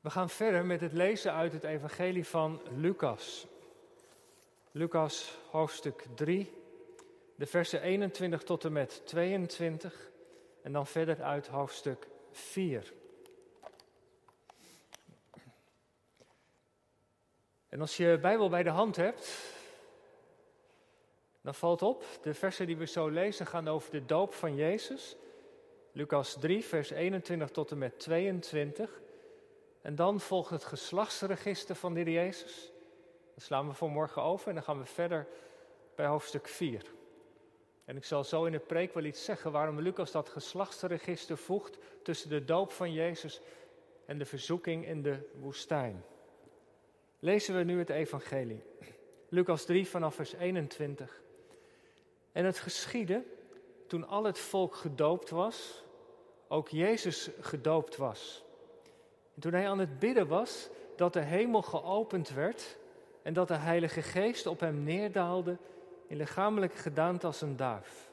We gaan verder met het lezen uit het Evangelie van Lucas. Lucas hoofdstuk 3, de versen 21 tot en met 22 en dan verder uit hoofdstuk 4. En als je Bijbel bij de hand hebt, dan valt op, de versen die we zo lezen gaan over de doop van Jezus. Lucas 3, vers 21 tot en met 22. En dan volgt het geslachtsregister van de Jezus. Dat slaan we voor morgen over en dan gaan we verder bij hoofdstuk 4. En ik zal zo in de preek wel iets zeggen waarom Lucas dat geslachtsregister voegt tussen de doop van Jezus en de verzoeking in de woestijn. Lezen we nu het evangelie. Lucas 3 vanaf vers 21. En het geschiedde toen al het volk gedoopt was, ook Jezus gedoopt was. En toen hij aan het bidden was, dat de hemel geopend werd en dat de Heilige Geest op hem neerdaalde in lichamelijke gedaante als een duif.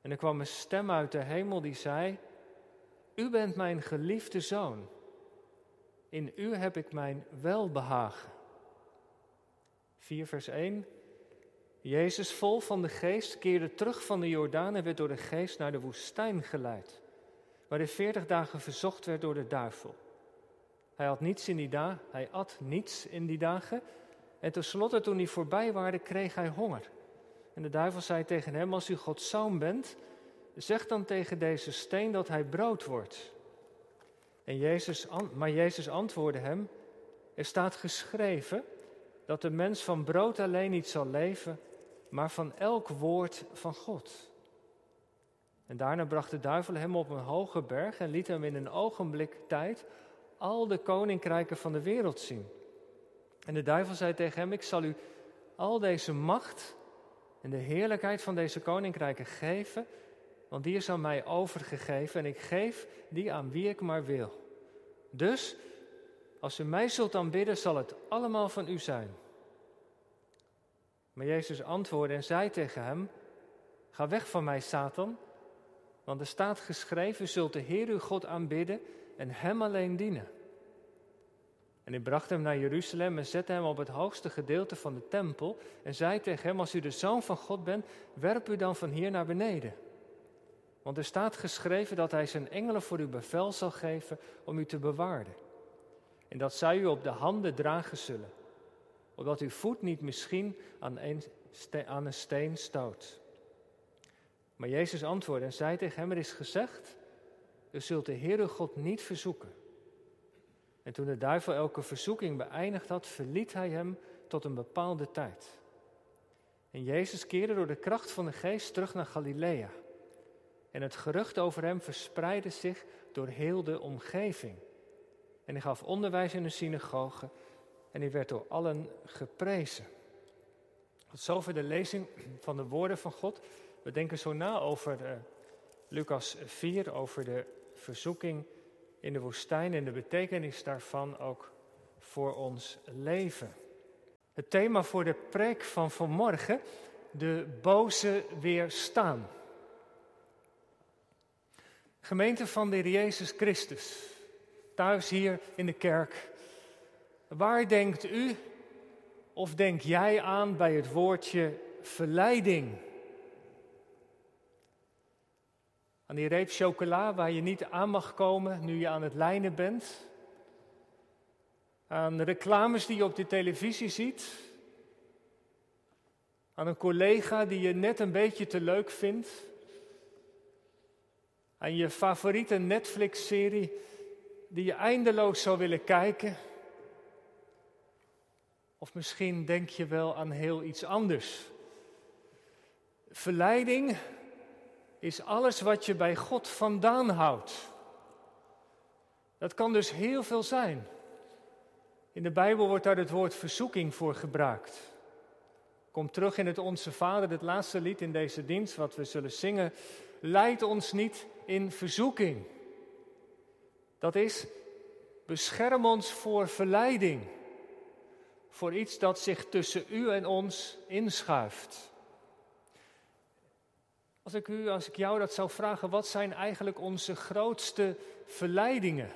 En er kwam een stem uit de hemel die zei: U bent mijn geliefde zoon. In u heb ik mijn welbehagen. 4 vers 1. Jezus, vol van de geest, keerde terug van de Jordaan en werd door de geest naar de woestijn geleid, waar hij veertig dagen verzocht werd door de duivel. Hij had niets in die dagen, hij at niets in die dagen. En tenslotte, toen die voorbij waren, kreeg hij honger. En de duivel zei tegen hem: Als u Gods zoon bent, zeg dan tegen deze steen dat hij brood wordt. En Jezus, maar Jezus antwoordde hem: Er staat geschreven dat de mens van brood alleen niet zal leven, maar van elk woord van God. En daarna bracht de duivel hem op een hoge berg en liet hem in een ogenblik tijd al de koninkrijken van de wereld zien. En de duivel zei tegen hem: Ik zal u al deze macht en de heerlijkheid van deze koninkrijken geven, want die is aan mij overgegeven en ik geef die aan wie ik maar wil. Dus, als u mij zult aanbidden, zal het allemaal van u zijn. Maar Jezus antwoordde en zei tegen hem: Ga weg van mij, Satan, want er staat geschreven: U zult de Heer uw God aanbidden en Hem alleen dienen. En hij bracht hem naar Jeruzalem en zette hem op het hoogste gedeelte van de tempel en zei tegen hem, als u de zoon van God bent, werp u dan van hier naar beneden. Want er staat geschreven dat hij zijn engelen voor u bevel zal geven om u te bewaarden. En dat zij u op de handen dragen zullen, opdat uw voet niet misschien aan een, aan een steen stoot. Maar Jezus antwoordde en zei tegen hem, er is gezegd, u zult de Heere God niet verzoeken. En toen de duivel elke verzoeking beëindigd had, verliet hij hem tot een bepaalde tijd. En Jezus keerde door de kracht van de geest terug naar Galilea. En het gerucht over hem verspreidde zich door heel de omgeving. En hij gaf onderwijs in de synagoge en hij werd door allen geprezen. Tot zover de lezing van de woorden van God. We denken zo na over uh, Lucas 4, over de verzoeking in de woestijn en de betekenis daarvan ook voor ons leven. Het thema voor de preek van vanmorgen, de boze weerstaan. Gemeente van de Heer Jezus Christus, thuis hier in de kerk. Waar denkt u of denk jij aan bij het woordje verleiding? Aan die reep chocola waar je niet aan mag komen nu je aan het lijnen bent. Aan reclames die je op de televisie ziet. Aan een collega die je net een beetje te leuk vindt. Aan je favoriete Netflix-serie die je eindeloos zou willen kijken. Of misschien denk je wel aan heel iets anders. Verleiding is alles wat je bij God vandaan houdt. Dat kan dus heel veel zijn. In de Bijbel wordt daar het woord verzoeking voor gebruikt. Kom terug in het Onze Vader, het laatste lied in deze dienst, wat we zullen zingen. Leid ons niet in verzoeking. Dat is, bescherm ons voor verleiding. Voor iets dat zich tussen u en ons inschuift. Als ik u, als ik jou dat zou vragen, wat zijn eigenlijk onze grootste verleidingen?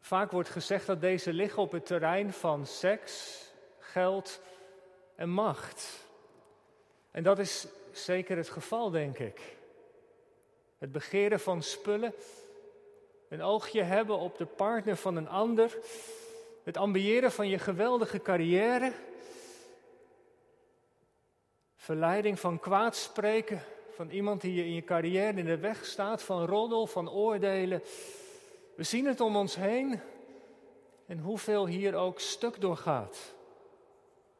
Vaak wordt gezegd dat deze liggen op het terrein van seks, geld en macht. En dat is zeker het geval, denk ik. Het begeren van spullen, een oogje hebben op de partner van een ander, het ambiëren van je geweldige carrière, verleiding van kwaad spreken van iemand die je in je carrière in de weg staat, van roddel, van oordelen. We zien het om ons heen en hoeveel hier ook stuk doorgaat.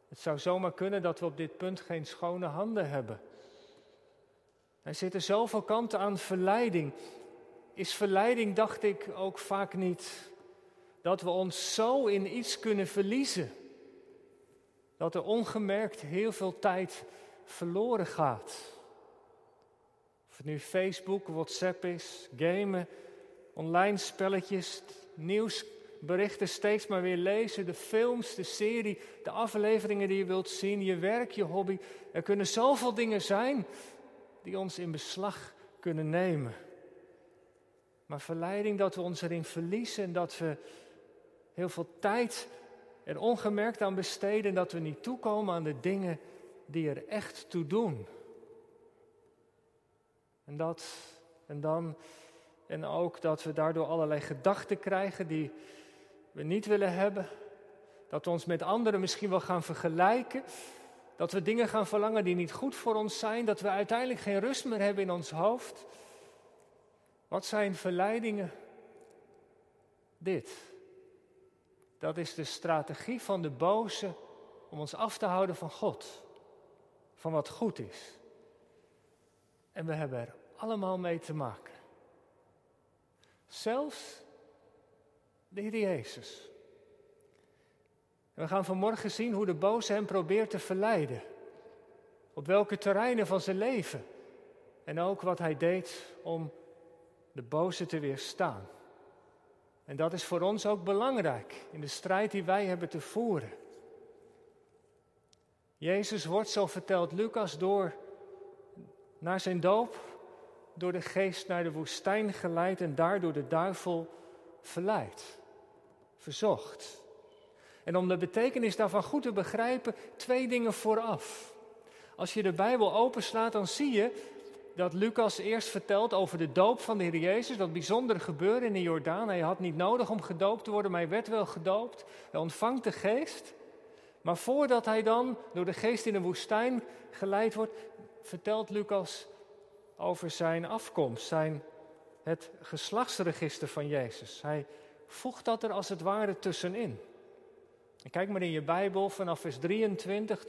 Het zou zomaar kunnen dat we op dit punt geen schone handen hebben. Er zitten zoveel kanten aan verleiding. Is verleiding, dacht ik, ook vaak niet dat we ons zo in iets kunnen verliezen. Dat er ongemerkt heel veel tijd verloren gaat. Of het nu Facebook, WhatsApp is, gamen, online spelletjes, nieuwsberichten steeds maar weer lezen, de films, de serie, de afleveringen die je wilt zien, je werk, je hobby. Er kunnen zoveel dingen zijn die ons in beslag kunnen nemen. Maar verleiding dat we ons erin verliezen en dat we heel veel tijd er ongemerkt aan besteden en dat we niet toekomen aan de dingen die er echt toe doen. En dat en dan en ook dat we daardoor allerlei gedachten krijgen die we niet willen hebben. Dat we ons met anderen misschien wel gaan vergelijken. Dat we dingen gaan verlangen die niet goed voor ons zijn. Dat we uiteindelijk geen rust meer hebben in ons hoofd. Wat zijn verleidingen? Dit. Dat is de strategie van de boze om ons af te houden van God. Van wat goed is. En we hebben er allemaal mee te maken. Zelfs de Heer Jezus. En we gaan vanmorgen zien hoe de boze hem probeert te verleiden. Op welke terreinen van zijn leven. En ook wat hij deed om de boze te weerstaan. En dat is voor ons ook belangrijk in de strijd die wij hebben te voeren. Jezus wordt, zo vertelt Lucas, door naar zijn doop, door de geest naar de woestijn geleid en daardoor de duivel verleid, verzocht. En om de betekenis daarvan goed te begrijpen, twee dingen vooraf. Als je de Bijbel openslaat, dan zie je dat Lucas eerst vertelt over de doop van de Heer Jezus, dat bijzondere gebeuren in de Jordaan. Hij had niet nodig om gedoopt te worden, maar hij werd wel gedoopt. Hij ontvangt de geest. Maar voordat hij dan door de geest in de woestijn geleid wordt, vertelt Lucas over zijn afkomst, zijn, het geslachtsregister van Jezus. Hij voegt dat er als het ware tussenin. En kijk maar in je Bijbel, vanaf vers 23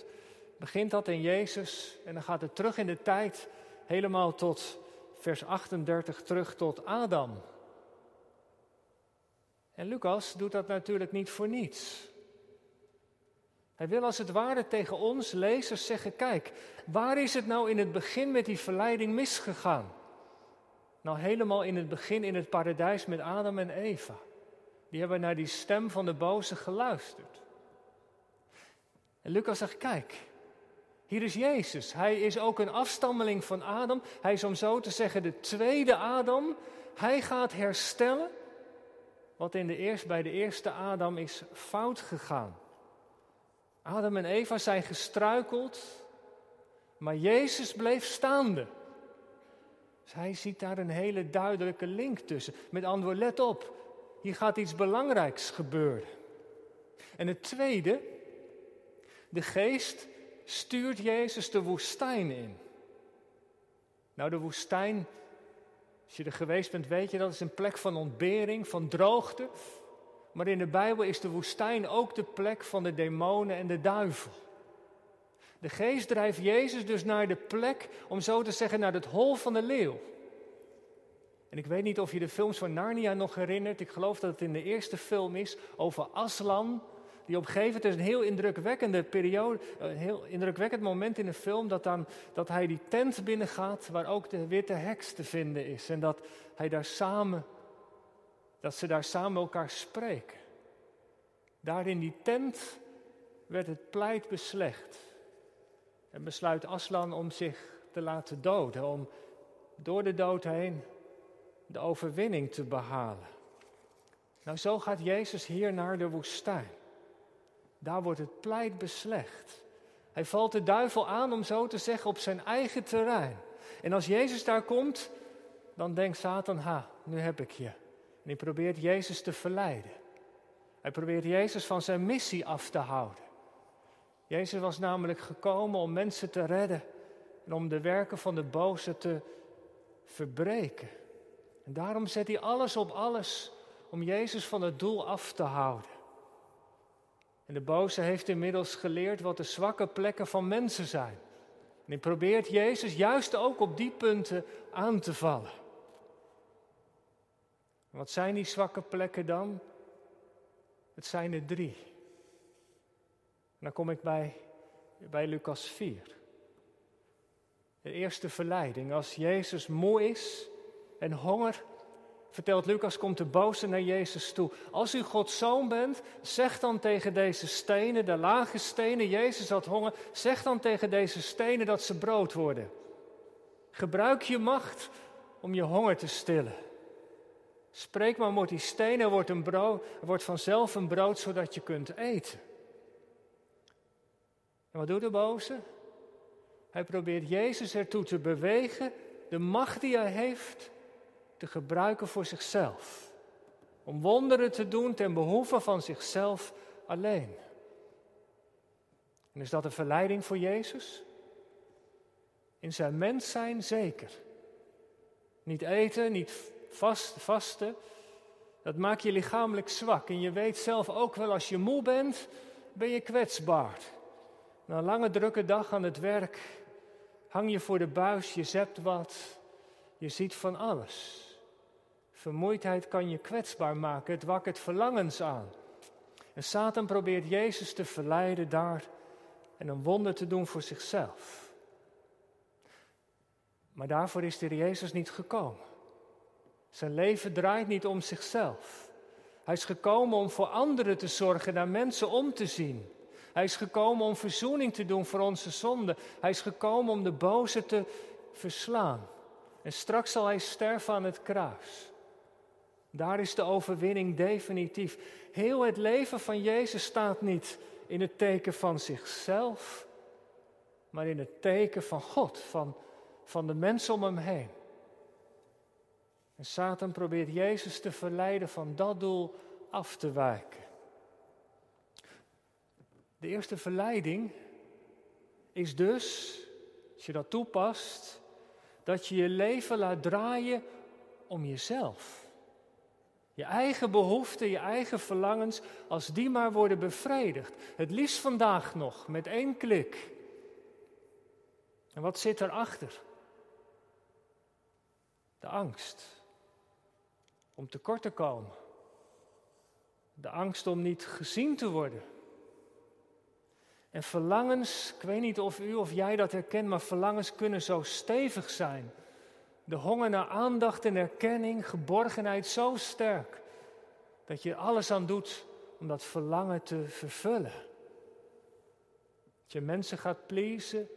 begint dat in Jezus en dan gaat het terug in de tijd helemaal tot vers 38 terug tot Adam. En Lucas doet dat natuurlijk niet voor niets. Hij wil als het ware tegen ons lezers zeggen: kijk, waar is het nou in het begin met die verleiding misgegaan? Nou, helemaal in het begin in het paradijs met Adam en Eva. Die hebben naar die stem van de boze geluisterd. En Lucas zegt: kijk, hier is Jezus. Hij is ook een afstammeling van Adam. Hij is om zo te zeggen de tweede Adam. Hij gaat herstellen wat in de eerst, bij de eerste Adam is fout gegaan. Adam en Eva zijn gestruikeld, maar Jezus bleef staande. Dus hij ziet daar een hele duidelijke link tussen. Met andere let op, hier gaat iets belangrijks gebeuren. En het tweede, de geest stuurt Jezus de woestijn in. Nou, de woestijn, als je er geweest bent, weet je dat is een plek van ontbering, van droogte. Maar in de Bijbel is de woestijn ook de plek van de demonen en de duivel. De geest drijft Jezus dus naar de plek, om zo te zeggen, naar het hol van de leeuw. En ik weet niet of je de films van Narnia nog herinnert. Ik geloof dat het in de eerste film is over Aslan, die op een gegeven moment is een heel indrukwekkende periode, een heel indrukwekkend moment in de film, dat, dan, dat hij die tent binnengaat waar ook de witte heks te vinden is. En dat hij daar samen, dat ze daar samen elkaar spreken. Daar in die tent werd het pleit beslecht. En besluit Aslan om zich te laten doden, om door de dood heen de overwinning te behalen. Nou, zo gaat Jezus hier naar de woestijn. Daar wordt het pleit beslecht. Hij valt de duivel aan, om zo te zeggen, op zijn eigen terrein. En als Jezus daar komt, dan denkt Satan, ha, nu heb ik je. En hij probeert Jezus te verleiden. Hij probeert Jezus van zijn missie af te houden. Jezus was namelijk gekomen om mensen te redden en om de werken van de boze te verbreken. En daarom zet hij alles op alles om Jezus van het doel af te houden. En de boze heeft inmiddels geleerd wat de zwakke plekken van mensen zijn. En hij probeert Jezus juist ook op die punten aan te vallen. Wat zijn die zwakke plekken dan? Het zijn er drie. En dan kom ik bij, bij Lucas 4. De eerste verleiding. Als Jezus moe is en honger, vertelt Lucas, komt de boze naar Jezus toe. Als u Gods zoon bent, zeg dan tegen deze stenen, de lage stenen, Jezus had honger, zeg dan tegen deze stenen dat ze brood worden. Gebruik je macht om je honger te stillen. Spreek maar wordt die stenen, wordt, een brood, wordt vanzelf een brood zodat je kunt eten. En wat doet de boze? Hij probeert Jezus ertoe te bewegen de macht die hij heeft te gebruiken voor zichzelf. Om wonderen te doen ten behoeve van zichzelf alleen. En is dat een verleiding voor Jezus? In zijn mens zijn zeker. Niet eten, niet vast, vasten, dat maakt je lichamelijk zwak. En je weet zelf ook wel, als je moe bent, ben je kwetsbaar. Na een lange drukke dag aan het werk hang je voor de buis, je zept wat, je ziet van alles. Vermoeidheid kan je kwetsbaar maken, het wakkert verlangens aan. En Satan probeert Jezus te verleiden daar en een wonder te doen voor zichzelf. Maar daarvoor is de Jezus niet gekomen. Zijn leven draait niet om zichzelf. Hij is gekomen om voor anderen te zorgen, naar mensen om te zien. Hij is gekomen om verzoening te doen voor onze zonden. Hij is gekomen om de boze te verslaan. En straks zal hij sterven aan het kruis. Daar is de overwinning definitief. Heel het leven van Jezus staat niet in het teken van zichzelf, maar in het teken van God, van, van de mensen om hem heen. En Satan probeert Jezus te verleiden van dat doel af te wijken. De eerste verleiding is dus, als je dat toepast, dat je je leven laat draaien om jezelf. Je eigen behoeften, je eigen verlangens, als die maar worden bevredigd. Het liefst vandaag nog, met één klik. En wat zit erachter? De angst om tekort te komen. De angst om niet gezien te worden. En verlangens, ik weet niet of u of jij dat herkent, maar verlangens kunnen zo stevig zijn de honger naar aandacht en erkenning, geborgenheid zo sterk dat je er alles aan doet om dat verlangen te vervullen. Dat je mensen gaat pleasen,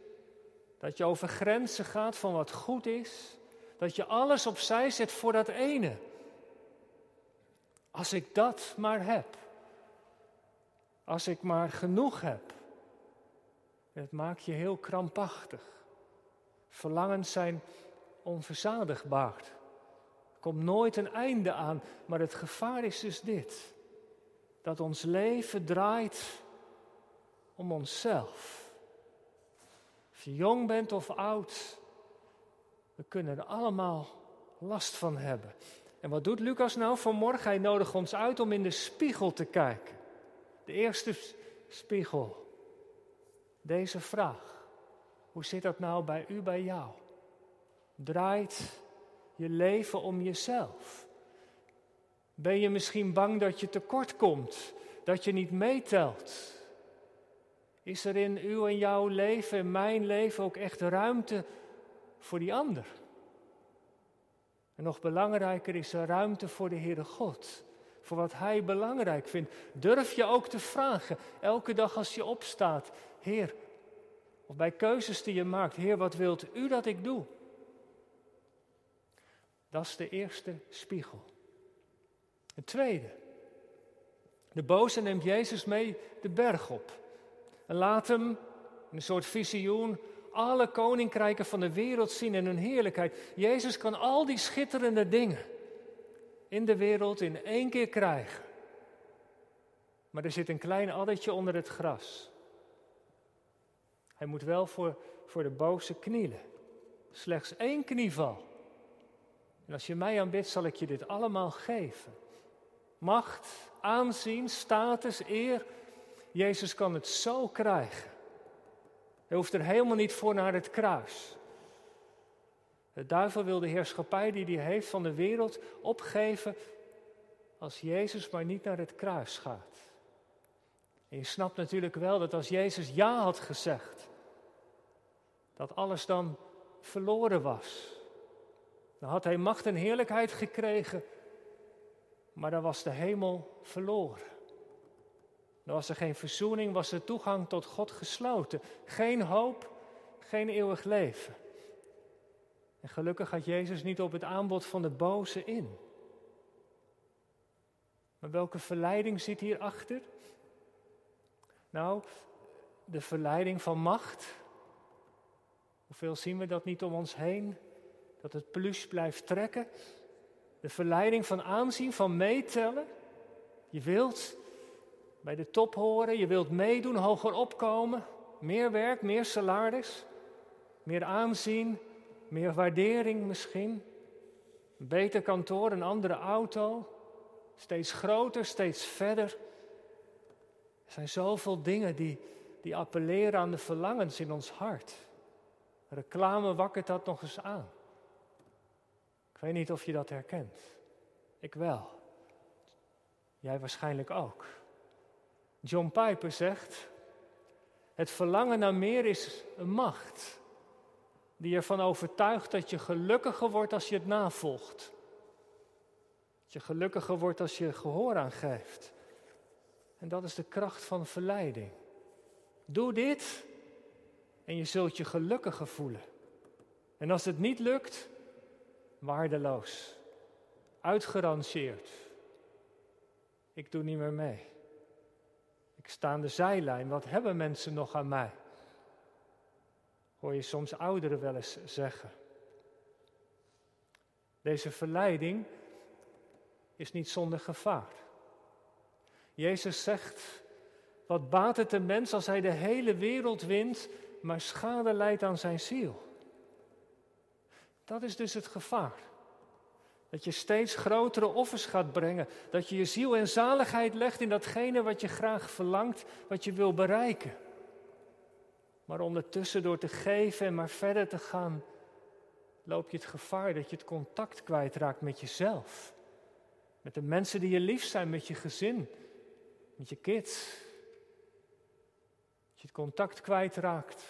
dat je over grenzen gaat van wat goed is, dat je alles opzij zet voor dat ene. Als ik dat maar heb, als ik maar genoeg heb, het maakt je heel krampachtig. Verlangens zijn onverzadigbaar. Er komt nooit een einde aan, maar het gevaar is dus dit. Dat ons leven draait om onszelf. Of je jong bent of oud, we kunnen er allemaal last van hebben. En wat doet Lucas nou vanmorgen? Hij nodigt ons uit om in de spiegel te kijken. De eerste spiegel. Deze vraag. Hoe zit dat nou bij u, bij jou? Draait je leven om jezelf? Ben je misschien bang dat je tekort komt, dat je niet meetelt? Is er in uw en jouw leven en mijn leven ook echt ruimte voor die ander? En nog belangrijker is er ruimte voor de Heere God, voor wat Hij belangrijk vindt. Durf je ook te vragen, elke dag als je opstaat, Heer, of bij keuzes die je maakt, Heer, wat wilt u dat ik doe? Dat is de eerste spiegel. Het tweede, De boze neemt Jezus mee de berg op en laat hem, in een soort visioen, alle koninkrijken van de wereld zien in hun heerlijkheid. Jezus kan al die schitterende dingen in de wereld in één keer krijgen. Maar er zit een klein addertje onder het gras. Hij moet wel voor, voor de boze knielen. Slechts één knieval. En als je mij aanbidt, zal ik je dit allemaal geven. Macht, aanzien, status, eer. Jezus kan het zo krijgen. Hij hoeft er helemaal niet voor naar het kruis. De duivel wil de heerschappij die hij heeft van de wereld opgeven als Jezus maar niet naar het kruis gaat. En je snapt natuurlijk wel dat als Jezus ja had gezegd, dat alles dan verloren was. Dan had hij macht en heerlijkheid gekregen, maar dan was de hemel verloren. Dan was er geen verzoening, was de toegang tot God gesloten. Geen hoop, geen eeuwig leven. En gelukkig had Jezus niet op het aanbod van de boze in. Maar welke verleiding zit hierachter? Nou, de verleiding van macht. Hoeveel zien we dat niet om ons heen? Dat het plus blijft trekken. De verleiding van aanzien, van meetellen. Je wilt bij de top horen, je wilt meedoen, hoger opkomen. Meer werk, meer salaris, meer aanzien, meer waardering misschien. Een beter kantoor, een andere auto. Steeds groter, steeds verder. Er zijn zoveel dingen die, die appelleren aan de verlangens in ons hart. Reclame wakkert dat nog eens aan. Ik weet niet of je dat herkent. Ik wel. Jij waarschijnlijk ook. John Piper zegt: Het verlangen naar meer is een macht die ervan overtuigt dat je gelukkiger wordt als je het navolgt. Dat je gelukkiger wordt als je gehoor aangeeft. En dat is de kracht van verleiding. Doe dit en je zult je gelukkiger voelen. En als het niet lukt, waardeloos, uitgeranceerd. Ik doe niet meer mee. Ik sta aan de zijlijn. Wat hebben mensen nog aan mij? Hoor je soms ouderen wel eens zeggen. Deze verleiding is niet zonder gevaar. Jezus zegt, wat baat het een mens als hij de hele wereld wint, maar schade leidt aan zijn ziel? Dat is dus het gevaar. Dat je steeds grotere offers gaat brengen. Dat je je ziel en zaligheid legt in datgene wat je graag verlangt, wat je wil bereiken. Maar ondertussen door te geven en maar verder te gaan, loop je het gevaar dat je het contact kwijtraakt met jezelf. Met de mensen die je lief zijn, met je gezin, met je kids. Dat je het contact kwijtraakt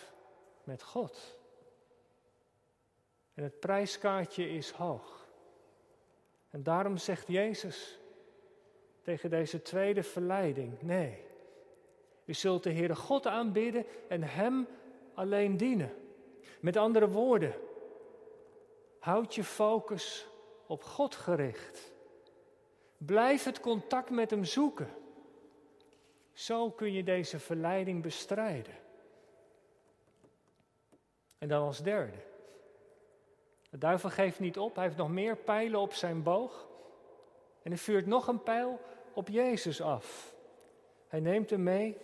met God. En het prijskaartje is hoog. En daarom zegt Jezus tegen deze tweede verleiding: nee, u zult de Heere God aanbidden en Hem alleen dienen. Met andere woorden, houd je focus op God gericht. Blijf het contact met Hem zoeken. Zo kun je deze verleiding bestrijden. En dan als derde. De duivel geeft niet op, hij heeft nog meer pijlen op zijn boog. En hij vuurt nog een pijl op Jezus af. Hij neemt hem mee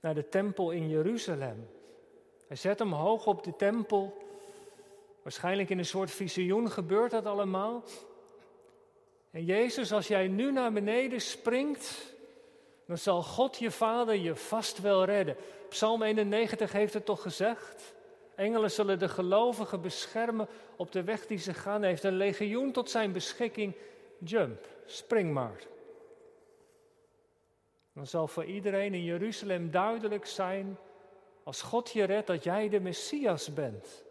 naar de tempel in Jeruzalem. Hij zet hem hoog op de tempel. Waarschijnlijk in een soort visioen gebeurt dat allemaal. En Jezus, als jij nu naar beneden springt, dan zal God je Vader je vast wel redden. Psalm 91 heeft het toch gezegd? Engelen zullen de gelovigen beschermen op de weg die ze gaan. Hij heeft een legioen tot zijn beschikking. Jump, spring maar. Dan zal voor iedereen in Jeruzalem duidelijk zijn, als God je redt, dat jij de Messias bent.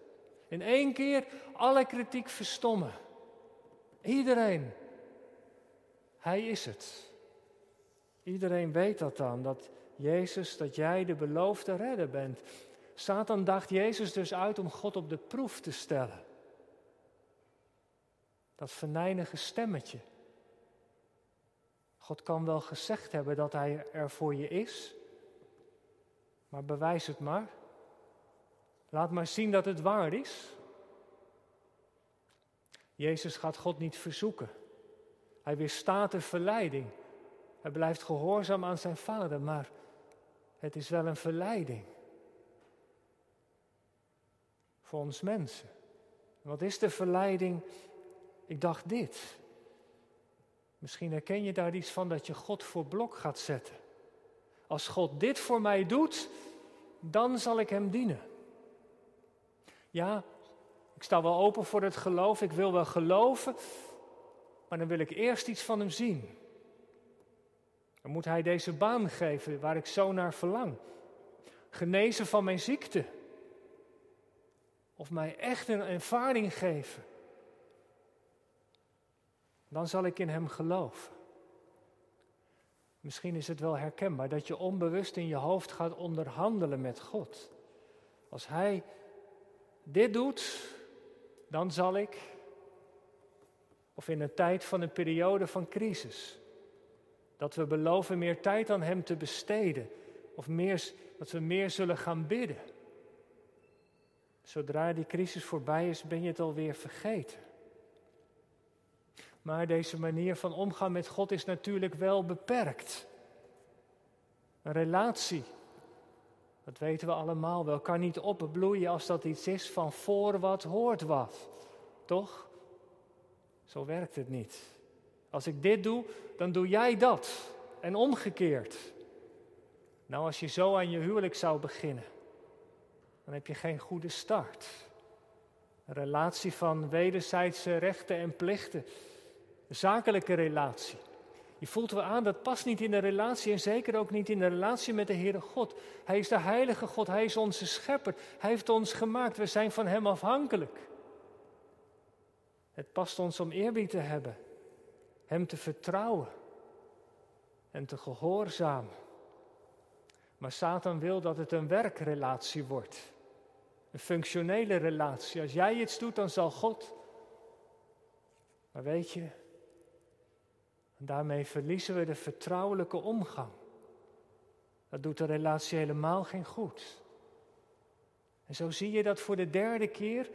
In één keer alle kritiek verstommen. Iedereen. Hij is het. Iedereen weet dat dan, dat Jezus, dat jij de beloofde redder bent. Satan dacht Jezus dus uit om God op de proef te stellen. Dat venijnige stemmetje. God kan wel gezegd hebben dat Hij er voor je is, maar bewijs het maar. Laat maar zien dat het waar is. Jezus gaat God niet verzoeken. Hij weerstaat de verleiding. Hij blijft gehoorzaam aan zijn vader, maar het is wel een verleiding. Voor ons mensen. Wat is de verleiding? Ik dacht dit. Misschien herken je daar iets van dat je God voor blok gaat zetten. Als God dit voor mij doet, dan zal ik Hem dienen. Ja, ik sta wel open voor het geloof, ik wil wel geloven, maar dan wil ik eerst iets van Hem zien. Dan moet Hij deze baan geven waar ik zo naar verlang. Genezen van mijn ziekte. Of mij echt een ervaring geven. Dan zal ik in Hem geloven. Misschien is het wel herkenbaar dat je onbewust in je hoofd gaat onderhandelen met God. Als Hij dit doet, dan zal ik. Of in een tijd van een periode van crisis. Dat we beloven meer tijd aan Hem te besteden. Of meer, dat we meer zullen gaan bidden. Zodra die crisis voorbij is, ben je het alweer vergeten. Maar deze manier van omgaan met God is natuurlijk wel beperkt. Een relatie, dat weten we allemaal wel, kan niet opbloeien als dat iets is van voor wat hoort wat. Toch? Zo werkt het niet. Als ik dit doe, dan doe jij dat. En omgekeerd. Nou, als je zo aan je huwelijk zou beginnen, dan heb je geen goede start. Een relatie van wederzijdse rechten en plichten. Een zakelijke relatie. Je voelt wel aan, dat past niet in de relatie en zeker ook niet in de relatie met de Heere God. Hij is de heilige God, Hij is onze schepper. Hij heeft ons gemaakt, we zijn van Hem afhankelijk. Het past ons om eerbied te hebben, Hem te vertrouwen en te gehoorzamen. Maar Satan wil dat het een werkrelatie wordt. Een functionele relatie. Als jij iets doet, dan zal God. Maar weet je, daarmee verliezen we de vertrouwelijke omgang. Dat doet de relatie helemaal geen goed. En zo zie je dat voor de derde keer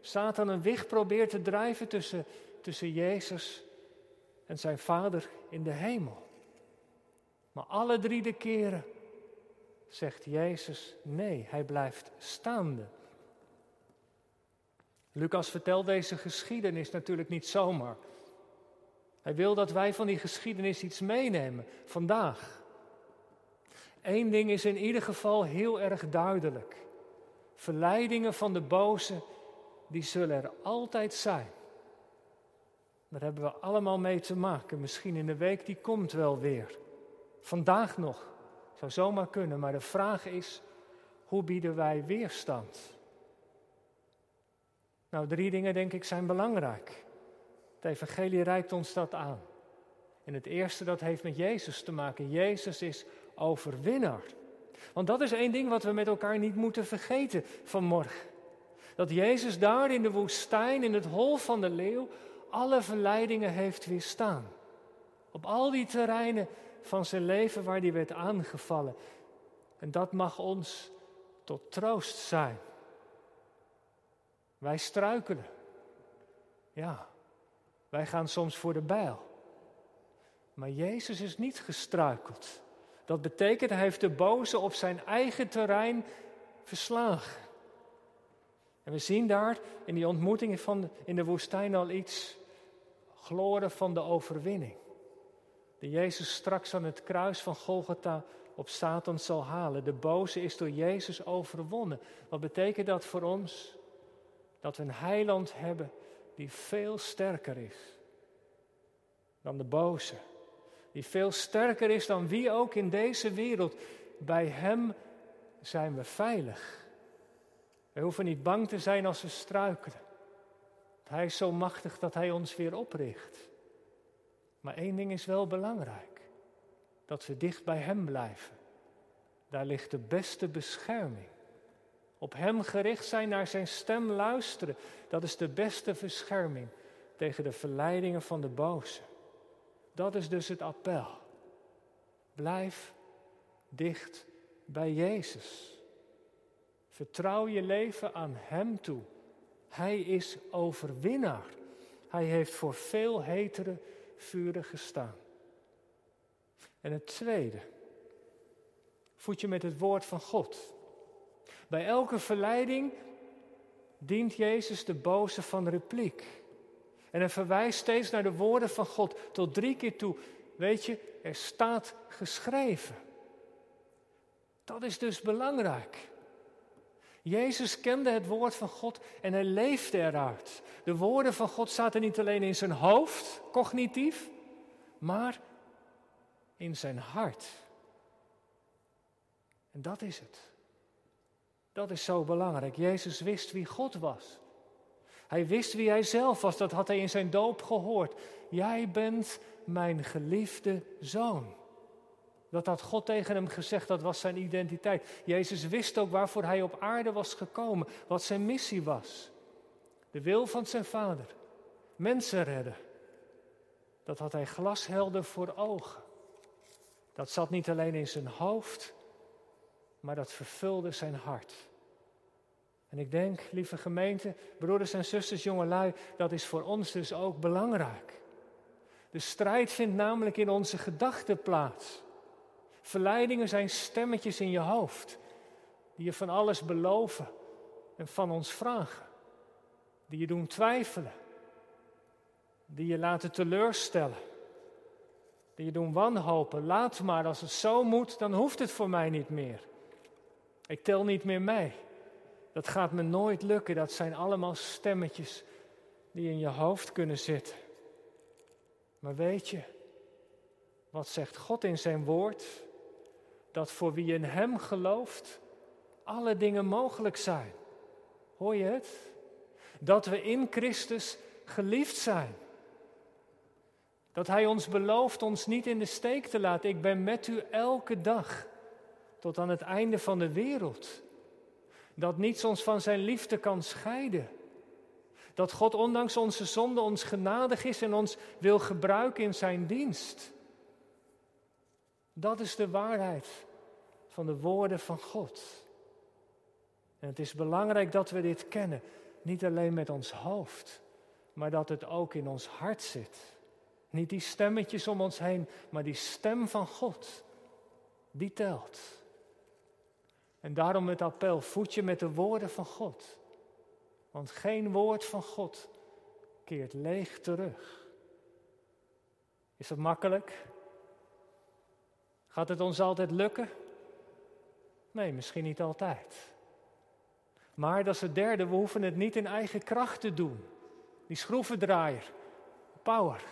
Satan een wicht probeert te drijven tussen, tussen Jezus en zijn Vader in de hemel. Maar alle drie de keren zegt Jezus nee, hij blijft staande. Lucas vertelt deze geschiedenis natuurlijk niet zomaar. Hij wil dat wij van die geschiedenis iets meenemen vandaag. Eén ding is in ieder geval heel erg duidelijk. Verleidingen van de boze, die zullen er altijd zijn. Daar hebben we allemaal mee te maken. Misschien in de week die komt wel weer. Vandaag nog. Zou zomaar kunnen, maar de vraag is, hoe bieden wij weerstand? Nou, drie dingen denk ik zijn belangrijk. Het evangelie reikt ons dat aan. En het eerste, dat heeft met Jezus te maken. Jezus is overwinnaar. Want dat is één ding wat we met elkaar niet moeten vergeten vanmorgen. Dat Jezus daar in de woestijn, in het hol van de leeuw, alle verleidingen heeft weerstaan. Op al die terreinen van zijn leven waar hij werd aangevallen. En dat mag ons tot troost zijn. Wij struikelen. Ja, wij gaan soms voor de bijl. Maar Jezus is niet gestruikeld. Dat betekent, hij heeft de boze op zijn eigen terrein verslagen. En we zien daar in die ontmoetingen van in de woestijn al iets gloren van de overwinning. Die Jezus straks aan het kruis van Golgotha op Satan zal halen. De boze is door Jezus overwonnen. Wat betekent dat voor ons? Dat we een heiland hebben die veel sterker is dan de boze. Die veel sterker is dan wie ook in deze wereld. Bij Hem zijn we veilig. We hoeven niet bang te zijn als we struikelen. Hij is zo machtig dat Hij ons weer opricht. Maar één ding is wel belangrijk: dat we dicht bij Hem blijven. Daar ligt de beste bescherming. Op Hem gericht zijn, naar Zijn stem luisteren, dat is de beste bescherming tegen de verleidingen van de boze. Dat is dus het appel. Blijf dicht bij Jezus. Vertrouw je leven aan Hem toe. Hij is overwinnaar. Hij heeft voor veel hetere vuren gestaan. En het tweede, voed je met het woord van God. Bij elke verleiding dient Jezus de boze van repliek. En hij verwijst steeds naar de woorden van God tot drie keer toe. Weet je, er staat geschreven. Dat is dus belangrijk. Jezus kende het woord van God en hij leefde eruit. De woorden van God zaten niet alleen in zijn hoofd, cognitief, maar in zijn hart. En dat is het. Dat is zo belangrijk. Jezus wist wie God was. Hij wist wie hij zelf was, dat had hij in zijn doop gehoord. Jij bent mijn geliefde zoon. Dat had God tegen hem gezegd, dat was zijn identiteit. Jezus wist ook waarvoor hij op aarde was gekomen, wat zijn missie was. De wil van zijn vader, mensen redden. Dat had hij glashelder voor ogen. Dat zat niet alleen in zijn hoofd, maar dat vervulde zijn hart. En ik denk, lieve gemeente, broeders en zusters, jongelui, dat is voor ons dus ook belangrijk. De strijd vindt namelijk in onze gedachten plaats. Verleidingen zijn stemmetjes in je hoofd, die je van alles beloven en van ons vragen, die je doen twijfelen, die je laten teleurstellen, die je doen wanhopen. Laat maar, als het zo moet, dan hoeft het voor mij niet meer. Ik tel niet meer mee. Dat gaat me nooit lukken. Dat zijn allemaal stemmetjes die in je hoofd kunnen zitten. Maar weet je, wat zegt God in zijn woord? Dat voor wie in Hem gelooft, alle dingen mogelijk zijn. Hoor je het? Dat we in Christus geliefd zijn. Dat Hij ons belooft ons niet in de steek te laten. Ik ben met u elke dag tot aan het einde van de wereld. Dat niets ons van Zijn liefde kan scheiden. Dat God ondanks onze zonde ons genadig is en ons wil gebruiken in Zijn dienst. Dat is de waarheid van de woorden van God. En het is belangrijk dat we dit kennen, niet alleen met ons hoofd, maar dat het ook in ons hart zit. Niet die stemmetjes om ons heen, maar die stem van God, die telt. En daarom het appel, voed je met de woorden van God. Want geen woord van God keert leeg terug. Is dat makkelijk? Gaat het ons altijd lukken? Nee, misschien niet altijd. Maar dat is het derde, we hoeven het niet in eigen kracht te doen. Die schroevendraaier, power.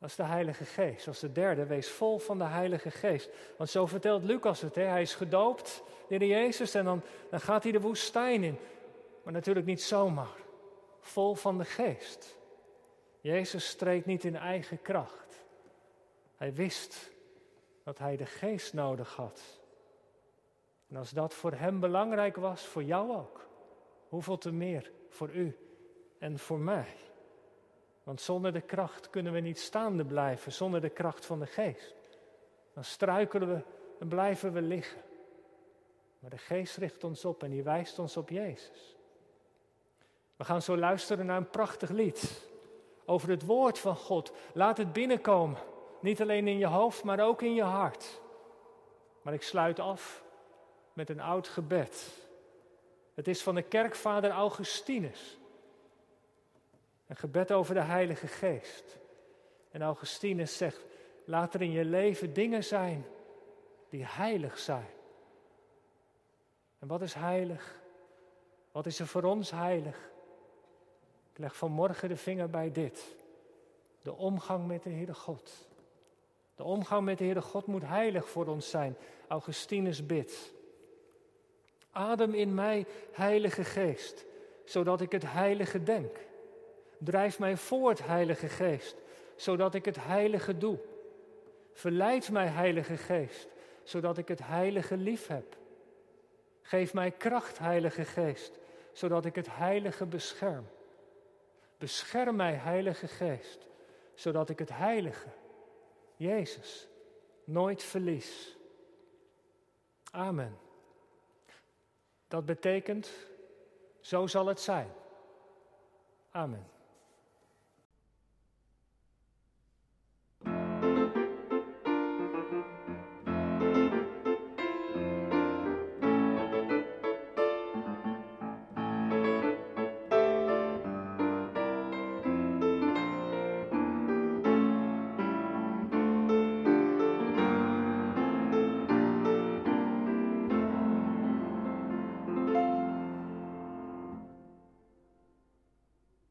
Dat is de Heilige Geest. Is de derde, wees vol van de Heilige Geest. Want zo vertelt Lucas het, hè? hij is gedoopt, de Jezus, en dan, dan gaat hij de woestijn in. Maar natuurlijk niet zomaar. Vol van de Geest. Jezus streed niet in eigen kracht. Hij wist dat hij de Geest nodig had. En als dat voor hem belangrijk was, voor jou ook, hoeveel te meer voor u en voor mij. Want zonder de kracht kunnen we niet staande blijven, zonder de kracht van de geest. Dan struikelen we en blijven we liggen. Maar de geest richt ons op en die wijst ons op Jezus. We gaan zo luisteren naar een prachtig lied over het woord van God. Laat het binnenkomen, niet alleen in je hoofd, maar ook in je hart. Maar ik sluit af met een oud gebed. Het is van de kerkvader Augustinus. Een gebed over de Heilige Geest. En Augustinus zegt: laat er in je leven dingen zijn die heilig zijn. En wat is heilig? Wat is er voor ons heilig? Ik leg vanmorgen de vinger bij dit. De omgang met de Heere God. De omgang met de Heere God moet heilig voor ons zijn. Augustinus bidt. Adem in mij, Heilige Geest, zodat ik het heilige denk. Drijf mij voort, Heilige Geest, zodat ik het heilige doe. Verleid mij, Heilige Geest, zodat ik het heilige lief heb. Geef mij kracht, Heilige Geest, zodat ik het heilige bescherm. Bescherm mij, Heilige Geest, zodat ik het heilige, Jezus, nooit verlies. Amen. Dat betekent, zo zal het zijn. Amen.